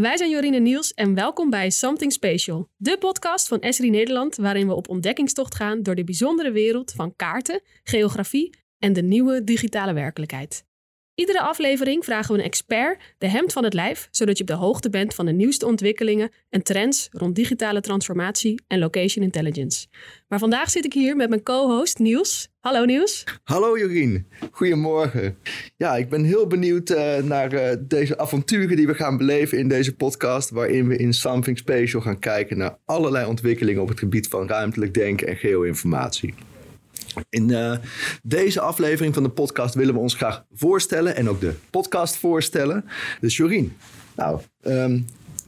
wij zijn Jorien en Niels en welkom bij Something Special, de podcast van Esri Nederland, waarin we op ontdekkingstocht gaan door de bijzondere wereld van kaarten, geografie en de nieuwe digitale werkelijkheid. Iedere aflevering vragen we een expert de hemd van het lijf, zodat je op de hoogte bent van de nieuwste ontwikkelingen en trends rond digitale transformatie en location intelligence. Maar vandaag zit ik hier met mijn co-host Niels. Hallo Niels. Hallo Jorien, goedemorgen. Ja, ik ben heel benieuwd uh, naar uh, deze avonturen die we gaan beleven in deze podcast, waarin we in Something Special gaan kijken naar allerlei ontwikkelingen op het gebied van ruimtelijk denken en geoinformatie. In uh, deze aflevering van de podcast willen we ons graag voorstellen en ook de podcast voorstellen. Dus Jorien, nou, um,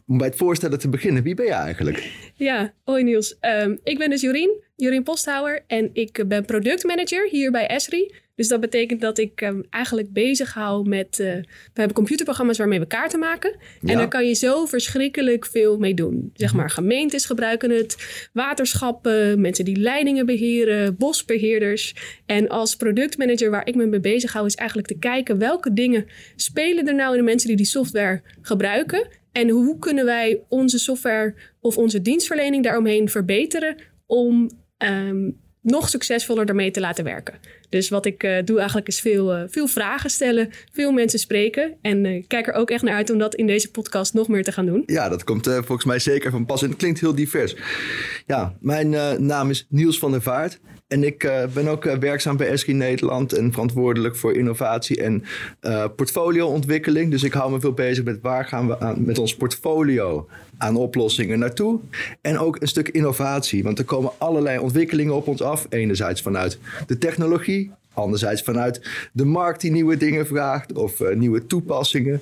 om bij het voorstellen te beginnen, wie ben je eigenlijk? Ja, hoi Niels. Um, ik ben dus Jorien, Jorien Posthouwer en ik ben productmanager hier bij Esri. Dus dat betekent dat ik um, eigenlijk bezig hou met... Uh, we hebben computerprogramma's waarmee we kaarten maken. Ja. En daar kan je zo verschrikkelijk veel mee doen. Zeg maar, gemeentes gebruiken het, waterschappen, mensen die leidingen beheren, bosbeheerders. En als productmanager waar ik me mee bezig hou... is eigenlijk te kijken welke dingen spelen er nou in de mensen die die software gebruiken... En hoe kunnen wij onze software of onze dienstverlening daaromheen verbeteren om um, nog succesvoller daarmee te laten werken? Dus wat ik uh, doe eigenlijk is veel, uh, veel vragen stellen, veel mensen spreken. En uh, kijk er ook echt naar uit om dat in deze podcast nog meer te gaan doen. Ja, dat komt volgens mij zeker van pas en het klinkt heel divers. Ja, mijn naam is Niels van der Vaart. En ik uh, ben ook uh, werkzaam bij Esri Nederland en verantwoordelijk voor innovatie en uh, portfolio-ontwikkeling. Dus ik hou me veel bezig met waar gaan we aan, met ons portfolio aan oplossingen naartoe. En ook een stuk innovatie, want er komen allerlei ontwikkelingen op ons af. Enerzijds vanuit de technologie, Anderzijds vanuit de markt die nieuwe dingen vraagt of nieuwe toepassingen.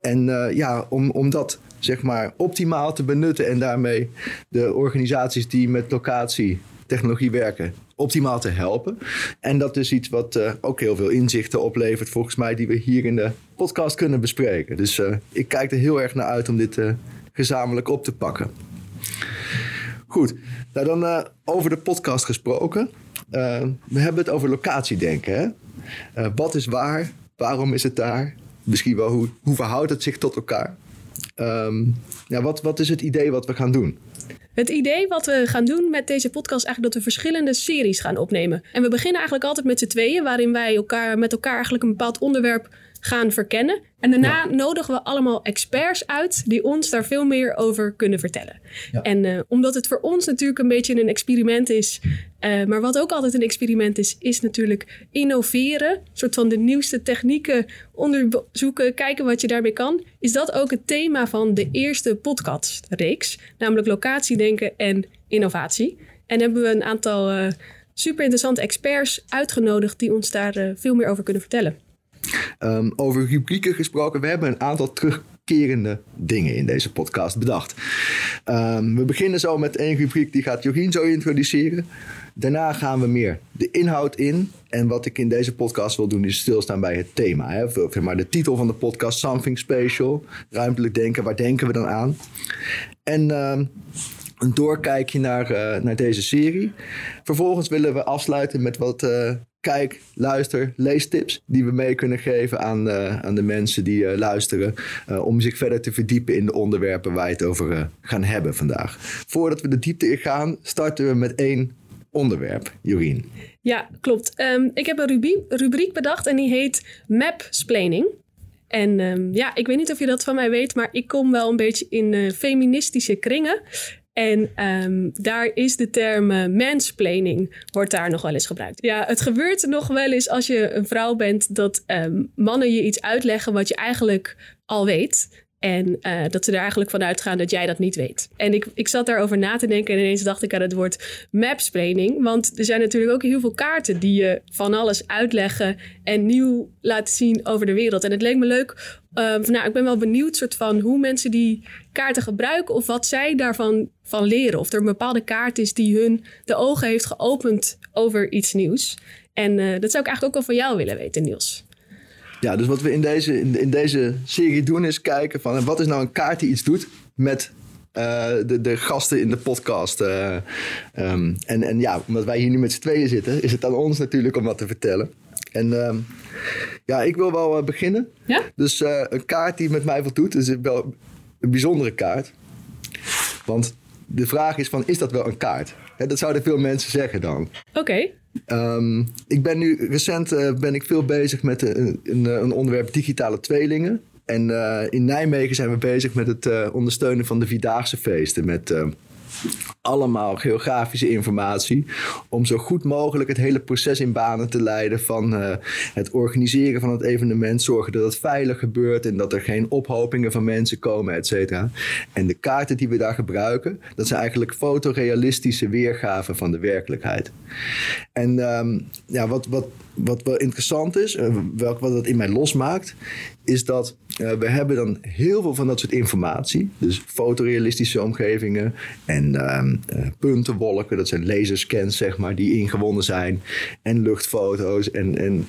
En ja, om, om dat zeg maar optimaal te benutten en daarmee de organisaties die met locatie technologie werken optimaal te helpen. En dat is iets wat uh, ook heel veel inzichten oplevert, volgens mij, die we hier in de podcast kunnen bespreken. Dus uh, ik kijk er heel erg naar uit om dit uh, gezamenlijk op te pakken. Goed, nou dan over de podcast gesproken. we hebben het over locatiedenken. Hè? wat is waar? Waarom is het daar? Misschien wel hoe, hoe verhoudt het zich tot elkaar? Um, ja, wat, wat is het idee wat we gaan doen? Het idee wat we gaan doen met deze podcast is eigenlijk dat we verschillende series gaan opnemen. En we beginnen eigenlijk altijd met z'n tweeën, waarin wij elkaar, met elkaar eigenlijk een bepaald onderwerp gaan verkennen. En daarna ja. nodigen we allemaal experts uit die ons daar veel meer over kunnen vertellen. Ja. En uh, omdat het voor ons natuurlijk een beetje een experiment is, uh, maar wat ook altijd een experiment is, is natuurlijk innoveren. Een soort van de nieuwste technieken onderzoeken, kijken wat je daarmee kan. Is dat ook het thema van de eerste podcastreeks, namelijk locatiedenken en innovatie. En hebben we een aantal uh, super interessante experts uitgenodigd die ons daar veel meer over kunnen vertellen. Um, over rubrieken gesproken, we hebben een aantal terugkerende dingen in deze podcast bedacht. Um, we beginnen zo met één rubriek, die gaat Jorien zo introduceren. Daarna gaan we meer de inhoud in. En wat ik in deze podcast wil doen, is stilstaan bij het thema. Hè? Maar de titel van de podcast, Something Special. Ruimtelijk denken, waar denken we dan aan? En um, een doorkijkje naar, uh, naar deze serie. Vervolgens willen we afsluiten met wat uh, kijk, luister, leestips die we mee kunnen geven aan, uh, aan de mensen die uh, luisteren. Uh, om zich verder te verdiepen in de onderwerpen waar we het over gaan hebben vandaag. Voordat we de diepte in gaan, starten we met één onderwerp. Jorien. Ja, klopt. Um, ik heb een rubriek, bedacht en die heet Mapsplaining. En um, ja, ik weet niet of je dat van mij weet, maar ik kom wel een beetje in feministische kringen. En um, daar is de term uh, mansplaining, wordt daar nog wel eens gebruikt. Ja, het gebeurt nog wel eens als je een vrouw bent dat um, mannen je iets uitleggen wat je eigenlijk al weet. En uh, dat ze er eigenlijk van uitgaan dat jij dat niet weet. En ik, ik zat daarover na te denken en ineens dacht ik aan het woord mapsplaining. Want er zijn natuurlijk ook heel veel kaarten die je van alles uitleggen en nieuw laten zien over de wereld. En het leek me leuk. Uh, nou, ik ben wel benieuwd soort van hoe mensen die kaarten gebruiken of wat zij daarvan van leren. Of er een bepaalde kaart is die hun de ogen heeft geopend over iets nieuws. En uh, dat zou ik eigenlijk ook wel van jou willen weten, Niels. Ja, dus wat we in deze, in, in deze serie doen is kijken van wat is nou een kaart die iets doet met uh, de, de gasten in de podcast. Uh, um, en, en ja, omdat wij hier nu met z'n tweeën zitten, is het aan ons natuurlijk om wat te vertellen. En uh, ja, ik wil wel beginnen. Ja? Dus een kaart die met mij voldoet, is wel een bijzondere kaart. Want de vraag is van, is dat wel een kaart? Dat zouden veel mensen zeggen dan. Oké. Ehm, ik ben nu recent eh, ben ik veel bezig met een, een, onderwerp digitale tweelingen. En eh, in Nijmegen zijn we bezig met het eh, ondersteunen van de Vierdaagse feesten. Met allemaal geografische informatie. Om zo goed mogelijk het hele proces in banen te leiden van eh, het organiseren van het evenement. Zorgen dat het veilig gebeurt en dat er geen ophopingen van mensen komen, et cetera. En de kaarten die we daar gebruiken, dat zijn eigenlijk fotorealistische weergaven van de werkelijkheid. En ehm, ja, wat, wat, wat wel interessant is, eh, welk, wat het in mij losmaakt, is dat eh, we hebben dan heel veel van dat soort informatie. Dus fotorealistische omgevingen en ehm, eh, puntenwolken, dat zijn laserscans zeg maar, die ingewonnen zijn. En luchtfoto's en, en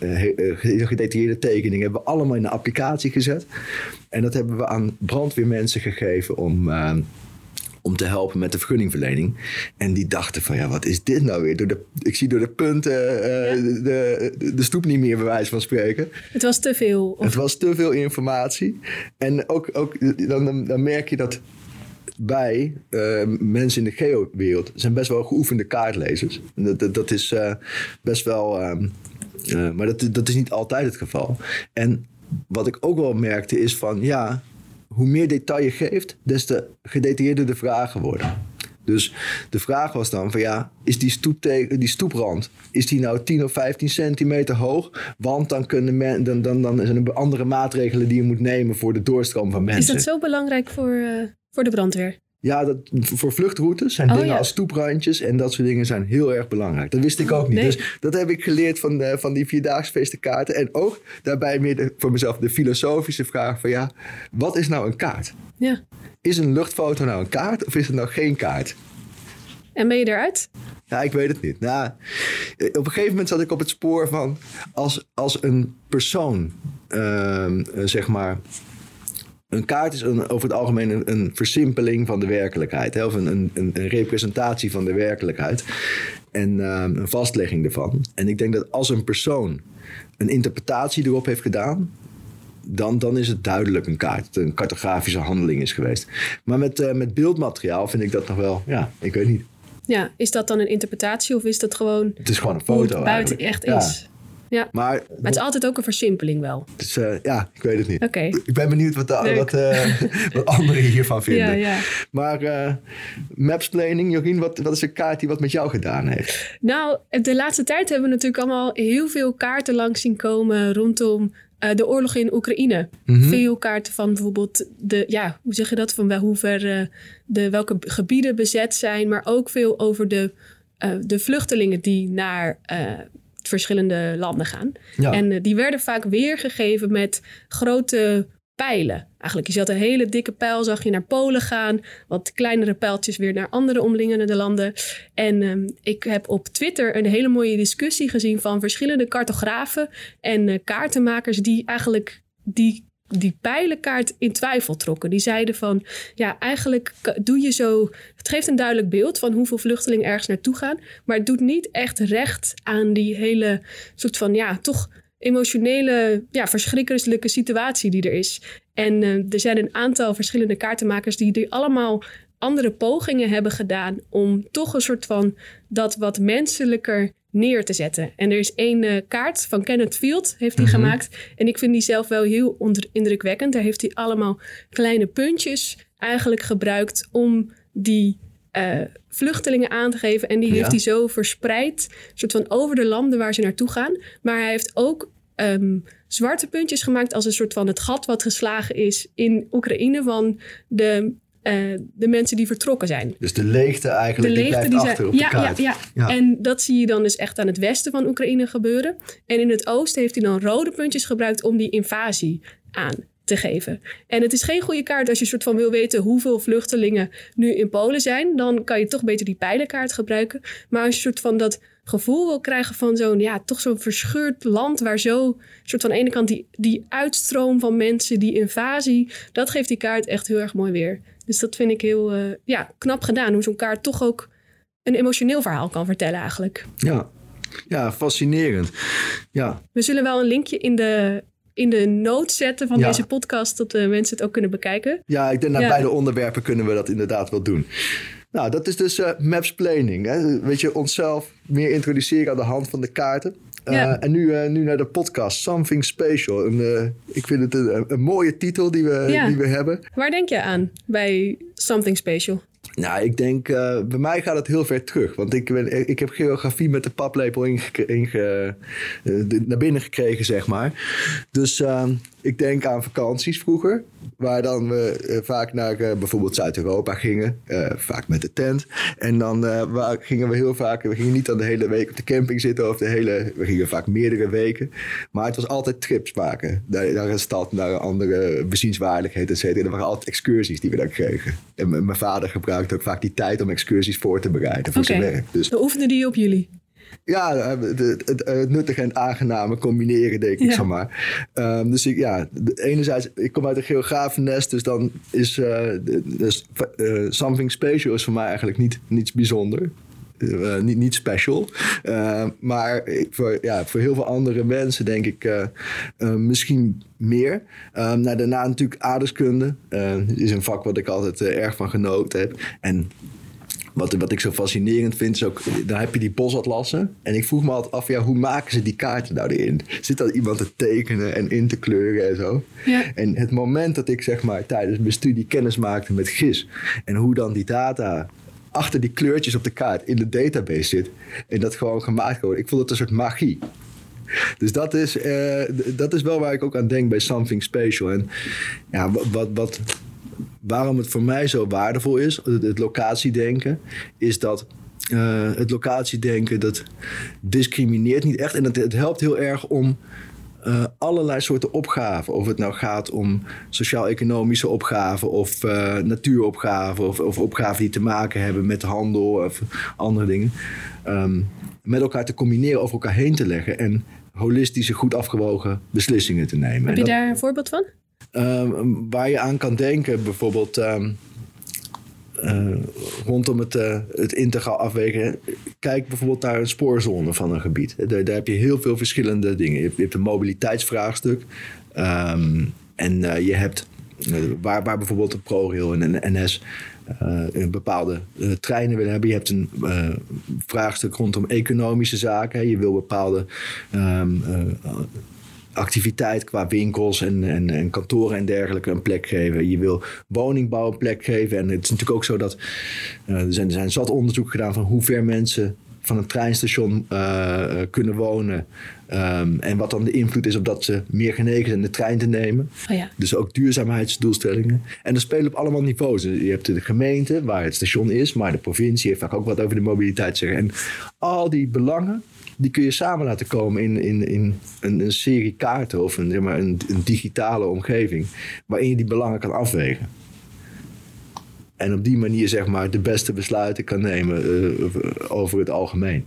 gedetailleerde tekeningen hebben we allemaal in een applicatie gezet. En dat hebben we aan brandweermensen gegeven om... om te helpen met de vergunningverlening. En die dachten van, ja, wat is dit nou weer? Door de, ik zie door de punten eh, Ja. de, de, de stoep niet meer, bij wijze van spreken. Het was te veel. Of, Het was te veel informatie. En ook, ook dan, dan, merk je dat wij, eh, mensen in de geo-wereld, zijn best wel geoefende kaartlezers. Dat, dat, dat is eh, best wel... ehm, eh, maar dat, dat is niet altijd het geval. En wat ik ook wel merkte is van, ja, hoe meer detail je geeft, des te gedetailleerder de vragen worden. Dus de vraag was dan van ja, is die, die stoeprand, is die nou 10 of 15 centimeter hoog? Want dan, kunnen men, dan, dan, dan zijn er andere maatregelen die je moet nemen voor de doorstroom van is mensen. dat zo belangrijk voor, eh, voor de brandweer? Ja, dat, voor vluchtroutes zijn Oh, dingen ja. als stoeprandjes en dat soort dingen zijn heel erg belangrijk. Dat wist ik ook niet. Nee. Dus dat heb ik geleerd van, de, van die vierdaagse En ook daarbij meer de- voor mezelf de filosofische vraag van ja, wat is nou een kaart? Ja. Is een luchtfoto nou een kaart of is het nou geen kaart? En ben je eruit? Ja, ik weet het niet. Nou, eh, op een gegeven moment zat ik op het spoor van als, als een persoon, ehm, eh, zeg maar. Een kaart is een, over het algemeen een, een versimpeling van de werkelijkheid. Hè? Of een, een, een representatie van de werkelijkheid. En ehm, een vastlegging ervan. En ik denk dat als een persoon een interpretatie erop heeft gedaan. Dan, dan is het duidelijk een kaart. Een cartografische handeling is geweest. Maar met, eh, met beeldmateriaal vind ik dat nog wel. Ja, ik weet niet. Ja, is dat dan een interpretatie of is dat gewoon Het is gewoon een hoe het foto. buiten eigenlijk. echt Ja. is? Ja. Maar, Maar het is altijd ook een versimpeling wel. eh, ja, ik weet het niet. Oké. Ik ben benieuwd wat, de, wat, eh, wat anderen hiervan vinden. Ja, ja. Maar eh mapsplaning, Jorien, wat, wat is een kaart die wat met jou gedaan heeft? Nou, de laatste tijd hebben we natuurlijk allemaal heel veel kaarten langs zien komen rondom de oorlog in Oekraïne. Mhm. Veel kaarten van bijvoorbeeld de, ja, hoe zeg je dat? Van wel hoe ver de, welke gebieden bezet zijn, maar ook veel over de, de vluchtelingen die naar verschillende landen gaan. Ja. En eh, die werden vaak weergegeven met grote pijlen. Eigenlijk, je zat een hele dikke pijl, zag je naar Polen gaan. Wat kleinere pijltjes weer naar andere omliggende landen. En ehm, ik heb op Twitter een hele mooie discussie gezien van verschillende cartografen en eh, kaartenmakers die eigenlijk die, die pijlenkaart in twijfel trokken. Die zeiden van, ja, eigenlijk doe je zo... Het geeft een duidelijk beeld van hoeveel vluchtelingen ergens naartoe gaan. Maar het doet niet echt recht aan die hele soort van, ja, toch emotionele, ja, verschrikkelijke situatie die er is. En eh, er zijn een aantal verschillende kaartenmakers die, die allemaal andere pogingen hebben gedaan om toch een soort van dat wat menselijker neer te zetten. En er is één eh, kaart van Kenneth Field, heeft hij Mhm. gemaakt. En ik vind die zelf wel heel onder- indrukwekkend. Daar heeft hij allemaal kleine puntjes eigenlijk gebruikt om die eh, vluchtelingen aan te geven. En die Ja. heeft hij zo verspreid, soort van over de landen waar ze naartoe gaan. Maar hij heeft ook ehm, zwarte puntjes gemaakt als een soort van het gat wat geslagen is in Oekraïne van de, eh, de mensen die vertrokken zijn. Dus de leegte De eigenlijk, die leegte blijft die achter zijn. op Ja, de ja, kaart. ja, Ja. En dat zie je dan dus echt aan het westen van Oekraïne gebeuren. En in het oosten heeft hij dan rode puntjes gebruikt om die invasie aan te geven. En het is geen goede kaart als je soort van wil weten hoeveel vluchtelingen nu in Polen zijn. Dan kan je toch beter die pijlenkaart gebruiken. Maar als je soort van dat gevoel wil krijgen van zo'n, ja, toch zo'n verscheurd land waar zo, soort van aan de ene kant die, die uitstroom van mensen, die invasie, dat geeft die kaart echt heel erg mooi weer. Dus dat vind ik heel, eh, ja, knap gedaan. Hoe zo'n kaart toch ook een emotioneel verhaal kan vertellen eigenlijk. Ja. ja, fascinerend. Ja, We zullen wel een linkje in de in de noot zetten van deze podcast, dat de mensen het ook kunnen bekijken. Ja, ik denk dat beide onderwerpen kunnen we dat inderdaad wel doen. Nou, dat is dus uh, maps planning. Hè? Weet je, onszelf meer introduceren aan de hand van de kaarten. Uh, En nu, uh, nu naar de podcast, Something Special. En, ik vind het een, een, mooie titel die we, die we hebben. Waar denk je aan bij Something Special? Nou, ik denk, uh, bij mij gaat het heel ver terug. Want ik, ben, ik heb geografie met de paplepel inge, uh, naar binnen gekregen, zeg maar. Dus uh, ik denk aan vakanties vroeger. Waar dan we eh, vaak naar bijvoorbeeld Zuid-Europa gingen. vaak met de tent. En dan gingen we heel vaak, we gingen niet dan de hele week op de camping zitten. Of de hele, we gingen vaak meerdere weken. Maar het was altijd trips maken. Naar, naar een stad, naar een andere bezienswaardigheid, et cetera. Er waren altijd excursies die we dan kregen. En mijn vader gebruikte ook vaak die tijd om excursies voor te bereiden voor zijn werk. Dus, Dan oefende die op jullie? Ja, het, het, het, nuttige en aangename combineren, denk ik ja. zo maar. Um, dus ik, ja, enerzijds, ik kom uit een geografennest, dus dan is uh, dus, uh, something special is voor mij eigenlijk niet, niets bijzonder. Uh, niet, niet special. Uh, maar voor, ja, voor heel veel andere mensen denk ik uh, misschien meer. nou, daarna natuurlijk aardeskunde. is een vak wat ik altijd erg van genoten heb. En wat, wat ik zo fascinerend vind is ook, dan heb je die bosatlassen. En ik vroeg me altijd af, ja, hoe maken ze die kaarten nou erin? Zit dan iemand te tekenen en in te kleuren en zo? Ja. En het moment dat ik zeg maar tijdens mijn studie kennis maakte met GIS en hoe dan die data achter die kleurtjes op de kaart in de database zit. En dat gewoon gemaakt wordt. Ik vond het een soort magie. Dus dat is, uh, dat is wel waar ik ook aan denk bij Something Special. En ja, wat, wat, waarom het voor mij zo waardevol is, het, het locatiedenken, is dat uh, het locatiedenken dat discrimineert niet echt. En het helpt heel erg om uh, allerlei soorten opgaven. Of het nou gaat om sociaal-economische opgaven of uh, natuuropgaven of, of, opgaven die te maken hebben met handel of andere dingen. Um, met elkaar te combineren, over elkaar heen te leggen en holistische, goed afgewogen beslissingen te nemen. Heb je daar een voorbeeld van? Um, waar je aan kan denken, bijvoorbeeld. Um, uh, rondom het, uh, het integraal afwegen. Kijk bijvoorbeeld naar een spoorzone van een gebied. Daar, daar heb je heel veel verschillende dingen. Je hebt, een mobiliteitsvraagstuk. Um, en uh, je hebt waar, waar bijvoorbeeld een ProRail en een NS een bepaalde treinen willen hebben. Je hebt een vraagstuk rondom economische zaken. Je wil bepaalde um, activiteit qua winkels en, en, en, kantoren en dergelijke een plek geven. Je wil woningbouw een plek geven. En het is natuurlijk ook zo dat uh, er, zijn, er zijn zat onderzoek gedaan van hoe ver mensen van een treinstation uh, kunnen wonen. Um, en wat dan de invloed is op dat ze meer genegen zijn de trein te nemen. Oh ja. Dus ook duurzaamheidsdoelstellingen. En dat spelen op allemaal niveaus. Je hebt de gemeente waar het station is, maar de provincie heeft vaak ook wat over de mobiliteit zeggen. En al die belangen die kun je samen laten komen in, in, in een, een serie kaarten of een, zeg maar, een, een digitale omgeving waarin je die belangen kan afwegen. En op die manier zeg maar de beste besluiten kan nemen uh, over het algemeen.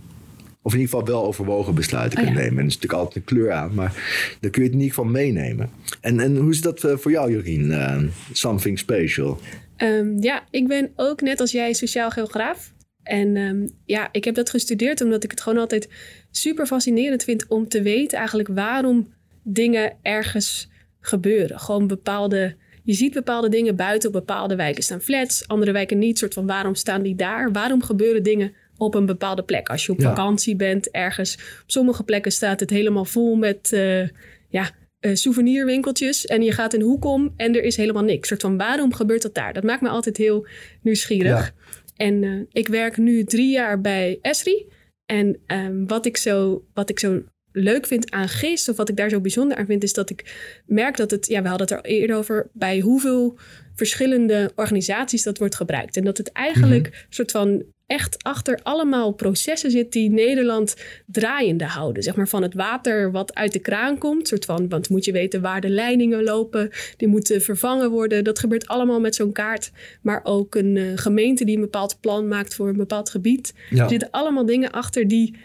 Of in ieder geval wel overwogen besluiten oh, kan nemen. En er is natuurlijk altijd een kleur aan, maar dan kun je het in ieder geval meenemen. En, en hoe is dat uh, voor jou, Jorien? Uh, something special? Um, ja, ik ben ook net als jij sociaal geograaf. En um, ja, ik heb dat gestudeerd omdat ik het gewoon altijd super fascinerend vind om te weten eigenlijk waarom dingen ergens gebeuren. Gewoon bepaalde. Je ziet bepaalde dingen buiten op bepaalde wijken staan flats, andere wijken niet. Soort van waarom staan die daar? Waarom gebeuren dingen op een bepaalde plek? Als je op vakantie bent ergens, op sommige plekken staat het helemaal vol met uh, ja, uh, souvenirwinkeltjes. En je gaat een hoek om en er is helemaal niks. Soort van waarom gebeurt dat daar? Dat maakt me altijd heel nieuwsgierig. En uh, ik werk nu drie jaar bij Esri. En um, wat, ik zo, wat ik zo leuk vind aan gist, of wat ik daar zo bijzonder aan vind, is dat ik merk dat het, ja, we hadden het er eerder over, bij hoeveel verschillende organisaties dat wordt gebruikt. En dat het eigenlijk een soort van echt achter allemaal processen zit die Nederland draaiende houden. Zeg maar van het water wat uit de kraan komt. Soort van, want moet je weten waar de leidingen lopen. Die moeten vervangen worden. Dat gebeurt allemaal met zo'n kaart. Maar ook een uh, gemeente die een bepaald plan maakt voor een bepaald gebied. Er zitten allemaal dingen achter die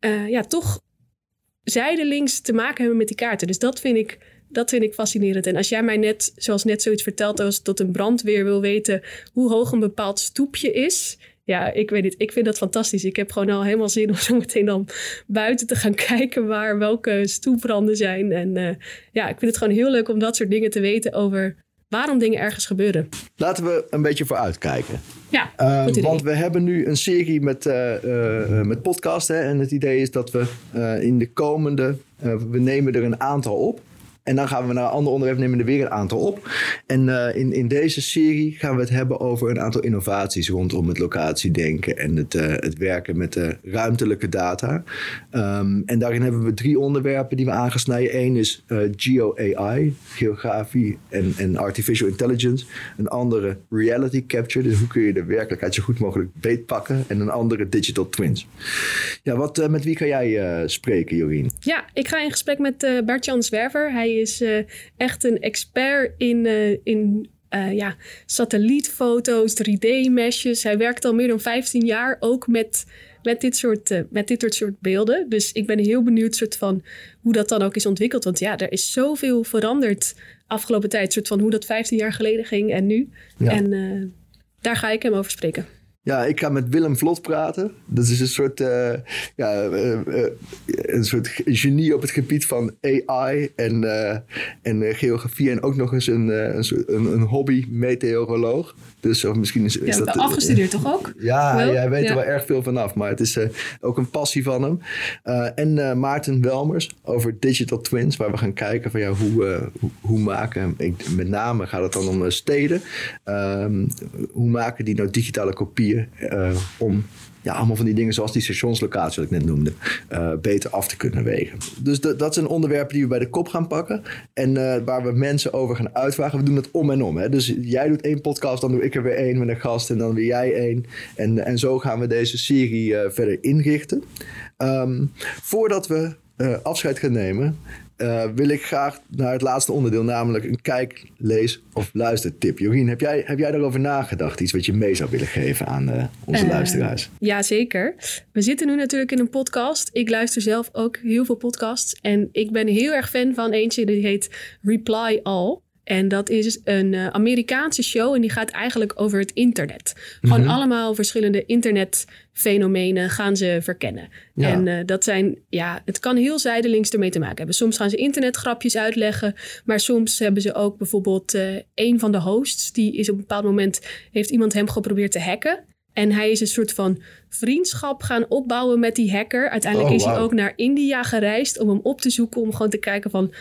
uh, ja, toch zijdelings te maken hebben met die kaarten. Dus dat vind ik dat vind ik fascinerend. En als jij mij net, zoals net zoiets vertelt, als tot een brandweer wil weten hoe hoog een bepaald stoepje is ja, ik weet het. Ik vind dat fantastisch. Ik heb gewoon al helemaal zin om zo meteen dan buiten te gaan kijken waar welke stoepranden zijn. En uh, ja, ik vind het gewoon heel leuk om dat soort dingen te weten over waarom dingen ergens gebeuren. Laten we een beetje vooruitkijken. Ja, uh, want we hebben nu een serie met, uh, uh, met podcasten. En het idee is dat we in de komende... we nemen er een aantal op. En dan gaan we naar een ander onderwerp, nemen er weer een aantal op. En uh, in, in deze serie gaan we het hebben over een aantal innovaties rondom het locatiedenken en het, uh, het werken met de ruimtelijke data. Um, en daarin hebben we drie onderwerpen die we aangesneden. Eén is uh, geo-AI, geografie en, en artificial intelligence. Een andere reality capture, dus hoe kun je de werkelijkheid zo goed mogelijk beetpakken. En een andere digital twins. Ja, wat, met wie ga jij spreken, Jorien? Ja, ik ga in gesprek met Bert-Jan Zwerver. Hij is uh, echt een expert in, uh, in uh, ja, satellietfoto's, 3D-meshes. Hij werkt al meer dan 15 jaar ook met, met, dit soort, met dit soort beelden. Dus ik ben heel benieuwd soort van, hoe dat dan ook is ontwikkeld. Want ja, er is zoveel veranderd afgelopen tijd. Soort van hoe dat 15 jaar geleden ging en nu. Ja. En daar ga ik hem over spreken. Ja, ik ga met Willem Vlot praten. Dat is een soort, uh, ja, uh, uh, een soort genie op het gebied van AI en, en geografie. En ook nog eens een, een, een, een hobby-meteoroloog. Dus of misschien is, is ja, dat... afgestudeerd toch ook? Ja, hij weet er wel erg veel vanaf. Maar het is ook een passie van hem. en Maarten Welmers over Digital Twins. Waar we gaan kijken van ja, hoe, hoe, hoe, maken... met name gaat het dan om steden. Um, hoe maken die nou digitale kopieën om ja, allemaal van die dingen zoals die stationslocatie wat ik net noemde, uh, beter af te kunnen wegen. Dus dat zijn onderwerpen die we bij de kop gaan pakken en uh, waar we mensen over gaan uitvragen. We doen het om en om. Hè? Dus jij doet één podcast, dan doe ik er weer één met een gast en dan weer jij één. En, en zo gaan we deze serie uh, verder inrichten. Um, voordat we afscheid gaan nemen, uh, wil ik graag naar het laatste onderdeel, namelijk een kijk, lees of luistertip. Jorien, heb jij, heb jij daarover nagedacht? Iets wat je mee zou willen geven aan uh, onze uh, luisteraars? Ja, zeker. We zitten nu natuurlijk in een podcast. Ik luister zelf ook heel veel podcasts. En ik ben heel erg fan van eentje die heet Reply All. En dat is een uh, Amerikaanse show en die gaat eigenlijk over het internet. Gewoon mm -hmm. allemaal verschillende internetfenomenen gaan ze verkennen. Ja. En uh, dat zijn, ja, het kan heel zijdelings ermee te maken hebben. Soms gaan ze internetgrapjes uitleggen, maar soms hebben ze ook bijvoorbeeld uh, een van de hosts, die is op een bepaald moment, heeft iemand hem geprobeerd te hacken. En hij is een soort van vriendschap gaan opbouwen met die hacker. Uiteindelijk oh, is wow. hij ook naar India gereisd om hem op te zoeken, om gewoon te kijken van,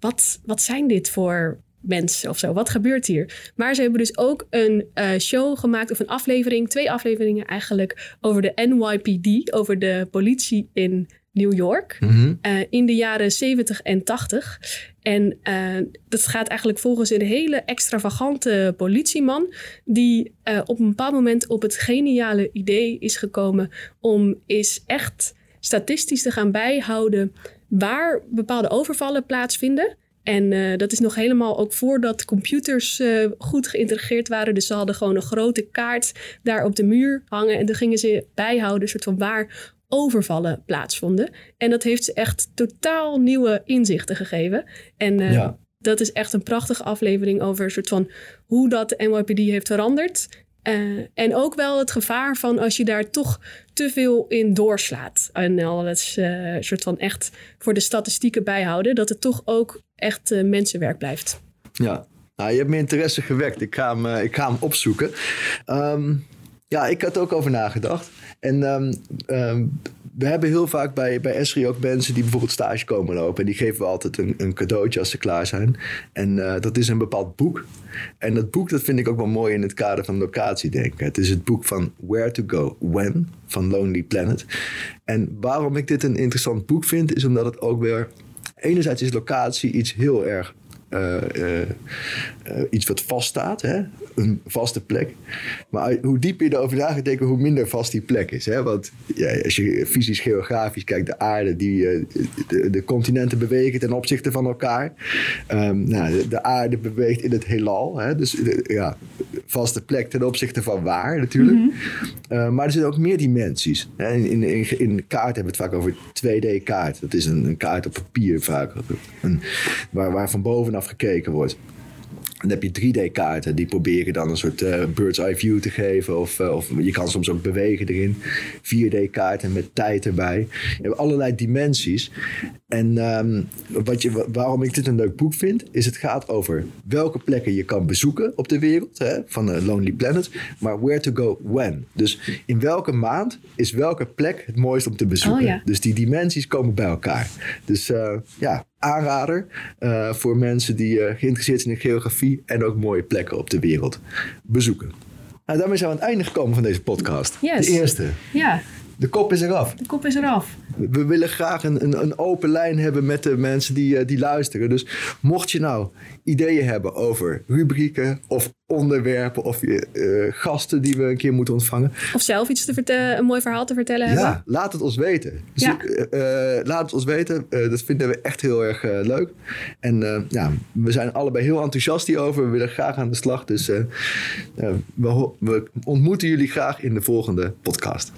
wat, wat zijn dit voor mensen of zo. Wat gebeurt hier? Maar ze hebben dus ook een uh, show gemaakt of een aflevering, twee afleveringen eigenlijk, over de NYPD, over de politie in New York mm -hmm. uh, in de jaren 70 en 80. En uh, dat gaat eigenlijk volgens een hele extravagante politieman, die op een bepaald moment op het geniale idee is gekomen om is echt statistisch te gaan bijhouden waar bepaalde overvallen plaatsvinden. En uh, dat is nog helemaal ook voordat computers uh, goed geïntegreerd waren. Dus ze hadden gewoon een grote kaart daar op de muur hangen. En dan gingen ze bijhouden, soort van waar overvallen plaatsvonden. En dat heeft ze echt totaal nieuwe inzichten gegeven. En uh, ja. dat is echt een prachtige aflevering over een soort van hoe dat de NYPD heeft veranderd. Uh, en ook wel het gevaar van als je daar toch te veel in doorslaat. En al uh, soort van echt voor de statistieken bijhouden, dat het toch ook echt uh, mensenwerk blijft. Ja, nou, je hebt mijn interesse gewekt. Ik ga hem, ik ga hem opzoeken. Um, ja, ik had ook over nagedacht. En um, um, we hebben heel vaak bij, bij Esri ook mensen die bijvoorbeeld stage komen lopen. En die geven we altijd een, een cadeautje als ze klaar zijn. En uh, dat is een bepaald boek. En dat boek dat vind ik ook wel mooi in het kader van locatiedenken. Het is het boek van Where to Go When van Lonely Planet. En waarom ik dit een interessant boek vind, is omdat het ook weer... Enerzijds is locatie iets heel erg uh, uh, uh, iets wat vaststaat, hè? Een vaste plek. Maar hoe dieper je erover na gaat denken, hoe minder vast die plek is. Hè? Want ja, als je fysisch geografisch kijkt, de aarde, die, de, de, continenten bewegen ten opzichte van elkaar. Um, nou, de, de, aarde beweegt in het heelal. Hè? Dus ja, vaste plek ten opzichte van waar natuurlijk. Mm -hmm. maar er zijn ook meer dimensies. Hè? In, in, in, in kaart hebben we het vaak over 2D-kaart. Dat is een, een, kaart op papier vaak. Een, waar, waar van bovenaf gekeken wordt. Dan heb je 3D-kaarten, die proberen dan een soort uh, bird's eye view te geven. Of, uh, of je kan soms ook bewegen erin. 4D-kaarten met tijd erbij. Je hebt allerlei dimensies. En um, wat je, waarom ik dit een leuk boek vind, is het gaat over welke plekken je kan bezoeken op de wereld. Hè, van uh, Lonely Planet. Maar where to go when. Dus in welke maand is welke plek het mooist om te bezoeken. Oh, ja. Dus die dimensies komen bij elkaar. Dus ja, aanrader uh, voor mensen die uh, geïnteresseerd zijn in geografie en ook mooie plekken op de wereld bezoeken. Nou, daarmee zijn we aan het einde gekomen van deze podcast. Yes. De eerste. Ja. De kop is eraf. De kop is eraf. We willen graag een, een, een open lijn hebben met de mensen die, uh, die luisteren. Dus mocht je nou ideeën hebben over rubrieken of onderwerpen of uh, gasten die we een keer moeten ontvangen. Of zelf iets te vertellen, een mooi verhaal te vertellen ja, hebben. laat het ons weten. Ja. Uh, laat het ons weten. dat vinden we echt heel erg leuk. En ja, we zijn allebei heel enthousiast hierover. We willen graag aan de slag. Dus we, we ontmoeten jullie graag in de volgende podcast.